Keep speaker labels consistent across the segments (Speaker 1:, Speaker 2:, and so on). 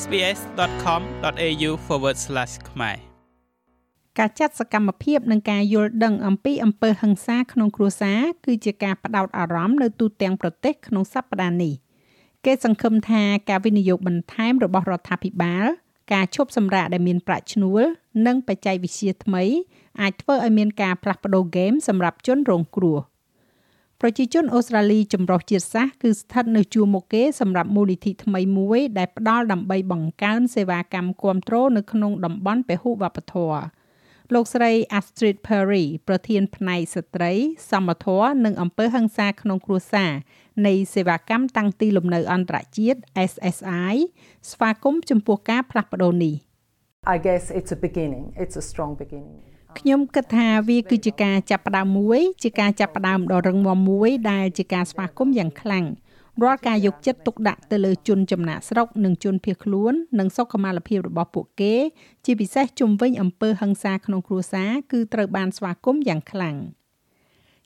Speaker 1: sbs.com.au/ ខ្មែរ
Speaker 2: ការចាត់សកម្មភាពនិងការយល់ដឹងអំពីអំពើហិង្សាក្នុងគ្រួសារគឺជាការផ្ដោតអារម្មណ៍នៅទូទាំងប្រទេសក្នុងសប្តាហ៍នេះគេសង្ឃឹមថាការវិនិយោគបន្ថែមរបស់រដ្ឋាភិបាលការឈប់សម្រាកដែលមានប្រាក់ឈ្នួល និងបច្ចេកវិទ្យាថ្មី អាចធ្វើឲ្យមានការផ្លាស់ប្ដូរហ្គេមសម្រាប់ជនរងគ្រោះ ប្រជាជនអូស្ត្រាលីចម្រុះជាតិសាសន៍គឺស្ថិតនៅជួរមុខគេសម្រាប់មូលនិធិថ្មីមួយដែលផ្ដល់ដើម្បីបង្កើនសេវាកម្មគាំទ្រនៅក្នុងតំបន់ពហុវប្បធម៌លោកស្រី Astrid Perry ប្រធានផ្នែកស្ត្រី សមធម៌និងអំពើហិង្សាក្នុងគ្រួសារនៃសេវាកម្មតាំងទីលំនៅអន្តរជាតិ SSI ស្វាគមន៍ចំពោះការផ្លាស់ប្ដូរនេះ
Speaker 3: I guess it's a beginning it's a strong beginning
Speaker 2: ខ្ញុំគិតថាវាគឺជាការចាប់ផ្ដើមមួយ ជាការចាប់ផ្ដើមដ៏រឹងមាំមួយ ដែលជាការស្វាគមន៍យ៉ាងខ្លាំងរាល់ការយកចិត្តទុកដាក់ទៅលើជនចំណាក់ស្រុកនិងជនភៀសខ្លួននិងសុខុមាលភាពរបស់ពួកគេ ជាពិសេសជំវិញអំពើហិង្សាក្នុងគ្រួសារគឺត្រូវបានស្វាគមន៍យ៉ាងខ្លាំង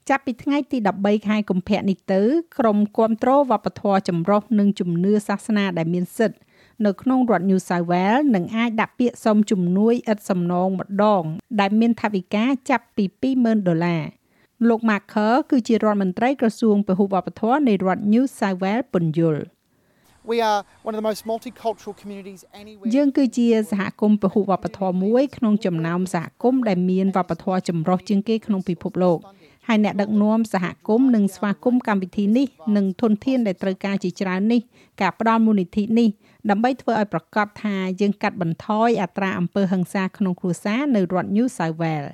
Speaker 2: ចាប់ពីថ្ងៃទី13ខែកុម្ភៈនេះទៅក្រមគាំទ្រវប្បធម៌ចម្រុះនិងជំនឿសាសនាដែលមានសិទ្ធិ នៅក្នុងរដ្ឋ New South Wales នឹងអាចដាក់ពាក្យសុំជំនួយឥតសំណងម្ដង ដែលមានថវិកាចាប់ពី20,000ដុល្លារលោក Marker គឺជារដ្ឋមន្ត្រីក្រសួងពហុវប្បធម៌នៃរដ្ឋ New South Wales ពន្យល់
Speaker 4: We are one of the most multicultural communities anywhere
Speaker 2: យើងគឺជាសហគមន៍ពហុវប្បធម៌មួយក្នុងចំណោមសហគមន៍ដែលមានវប្បធម៌ចម្រុះជាងគេក្នុងពិភពលោក ហើយអ្នកដឹកនាំសហគមន៍និងស្វាគមន៍កម្មវិធីនេះនិងធនធានដែលត្រូវការជាច្រើននេះការផ្ដល់មូលនិធិនេះដើម្បីធ្វើឲ្យប្រកាសថាយើងកាត់បន្ថយអត្រាអំពើហិង្សាក្នុងគ្រួសារនៅរដ្ឋ New South Wales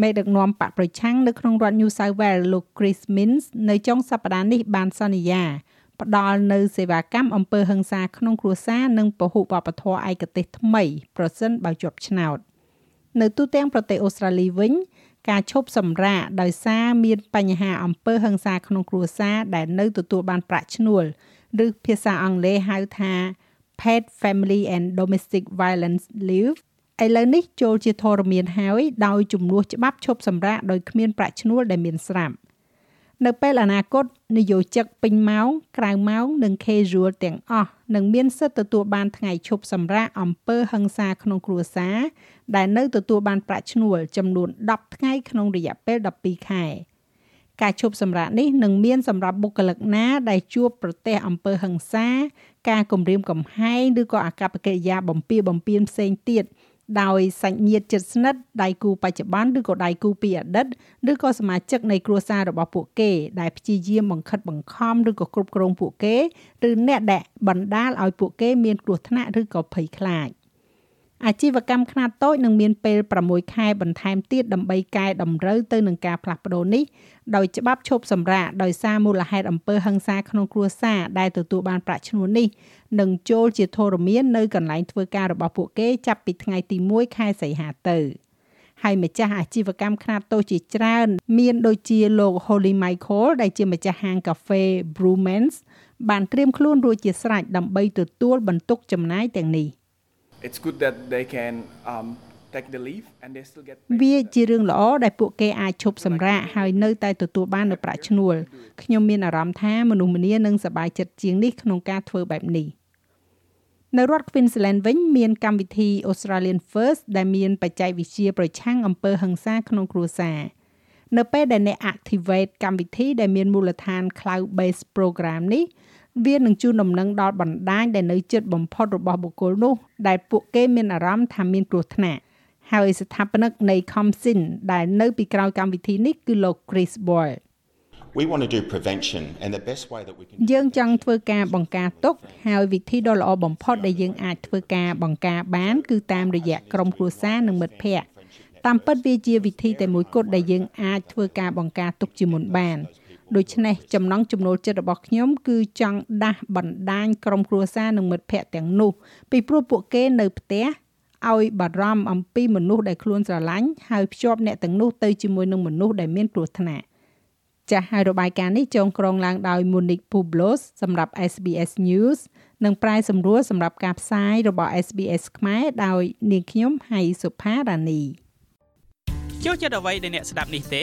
Speaker 2: មេដឹកនាំបកប្រឆាំងនៅក្នុងរដ្ឋ New South Wales លោក Chris Minns នៅចុងសប្តាហ៍នេះបានសន្យាផ្ដល់នៅសេវាកម្មអំពើហិង្សាក្នុងគ្រួសារនិងពហុវប្បធម៌ឯកទេសថ្មី ប្រសិនបើជាប់ឆ្នោតនៅទូទាំងប្រទេសអូស្ត្រាលីវិញ ការឈប់សម្រាកដោយសារមានបញ្ហាអំពើហិង្សាក្នុងគ្រួសារដែលនៅទទួលបានប្រាក់ឈ្នួលឬភាសាអង់គ្លេសហៅថា Paid Family and Domestic Violence Leave ឥឡូវនេះចូលជាធរមានហើយដោយជំនួសច្បាប់ឈប់សម្រាកដោយគ្មានប្រាក់ឈ្នួលដែលមានស្រាប់ នៅពេលអនាគតនយោជិកពេញម៉ោងក្រៅម៉ោងនិង casual ទាំងអស់នឹងមានសិទ្ធិទទួលបានថ្ងៃឈប់សម្រាកអំពើហិង្សាក្នុងគ្រួសារដែលនៅទទួលបានប្រាក់ឈ្នួលចំនួន10ថ្ងៃក្នុងរយៈពេល12ខែការឈប់សម្រាកនេះនឹងមានសម្រាប់បុគ្គលិកណាដែលជួបប្រទះអំពើហិង្សា ការគំរាមកំហែងឬក៏អកប្បកិរិយាបំពារបំពានផ្សេងទៀត ដោយសាច់ញាតិជិតស្និទ្ធដៃគូបច្ចុប្បន្នឬក៏ដៃគូពីអតីតឬក៏សមាជិកនៃគ្រួសាររបស់ពួកគេដែលព្យាយាមបង្ខិតបង្ខំឬក៏គ្រប់គ្រងពួកគេឬអ្នកដែលបណ្ដាលឲ្យពួកគេមានគ្រោះថ្នាក់ឬក៏ភ័យខ្លាច អាជីវកម្មខ្នាតតូចនឹងមានពេល6ខែបន្ថែមទៀតដើម្បីកែតម្រូវទៅនឹងការផ្លាស់ប្ដូរនេះដោយច្បាប់ឈប់សម្រាកដោយសារមូលហេតុអំពើហិង្សាក្នុងគ្រួសារដែលទទួលបានប្រាក់ឈ្នួលនេះនឹងចូលជាធរមាននៅកន្លែងធ្វើការរបស់ពួកគេចាប់ពីថ្ងៃទី1ខែសីហាទៅហើយម្ចាស់អាជីវកម្មខ្នាតតូចជាច្រើន មានដូចជាលោក Holly Michael ដែលជាម្ចាស់ហាងកាហ្វេ Brewmans បានត្រៀមខ្លួនរួចជាស្រេចដើម្បីទទួលបន្ទុកចំណាយទាំងនេះ។
Speaker 5: it's good that they can um take the leave and they still get
Speaker 2: វាជារឿងល្អដែលពួកគេអាចឈប់សម្រាកហើយនៅតែទទួលបាននូវប្រាក់ឈ្នួលខ្ញុំមានអារម្មណ៍ថាមនុស្សម្នានឹងសប្បាយចិត្តជាងនេះក្នុងការធ្វើបែបនេះនៅរដ្ឋ Queensland វិញមានកម្មវិធី Australian First ដែលមានបច្ចេកវិទ្យាប្រឆាំងអំពើហិង្សាក្នុងគ្រួសារនៅពេលដែលអ្នក activate កម្មវិធីដែលមានមូលដ្ឋាន cloud based program នេះ វានឹងជូនដំណឹងដល់បណ្ដាញដែលនៅជិតបំផុតរបស់បុគ្គលនោះ ដែលពួកគេមានអារម្មណ៍ថាមានគ្រោះថ្នាក់ហើយស្ថាបនិកនៃ Comsin ដែលនៅពីក្រោយកម្មវិធីនេះគឺលោក Chris Boyle
Speaker 6: We want to do prevention and the best way that we can
Speaker 2: យើងចង់ធ្វើការបង្ការទុកហើយវិធីដ៏ល្អបំផុតដែលយើងអាចធ្វើការបង្ការបាន គឺតាមរយៈក្រុមគ្រួសារនិងមិត្តភ័ក្តិតាមពិតវាជាវិធីតែមួយគត់ដែលយើងអាចធ្វើការបង្ការទុកជាមុនបាន ដូច្នេះចំណង់ចំណូលចិត្តរបស់ខ្ញុំគឺចង់ដាស់បណ្ដាញក្រុមគ្រួសារនិងមិត្តភ័ក្តិទាំងនោះ ពីព្រោះពួកគេនៅផ្ទះឲ្យបារម្ភអំពីមនុស្សដែលខ្លួនស្រឡាញ់ហើយភ្ជាប់អ្នកទាំងនោះទៅជាមួយនឹងមនុស្សដែលមានគ្រោះថ្នាក់ចាស់ហើយរបាយការណ៍នេះចងក្រងឡើងដោយ Monique Publos សម្រាប់ SBS News និងប្រាយសម្រួលសម្រាប់ការផ្សាយរបស់ SBS ខ្មែរដោយនាងខ្ញុំហៃសុផារ៉ានី
Speaker 1: ចូលចិត្តអ្វីដែលអ្នកស្ដាប់នេះទេ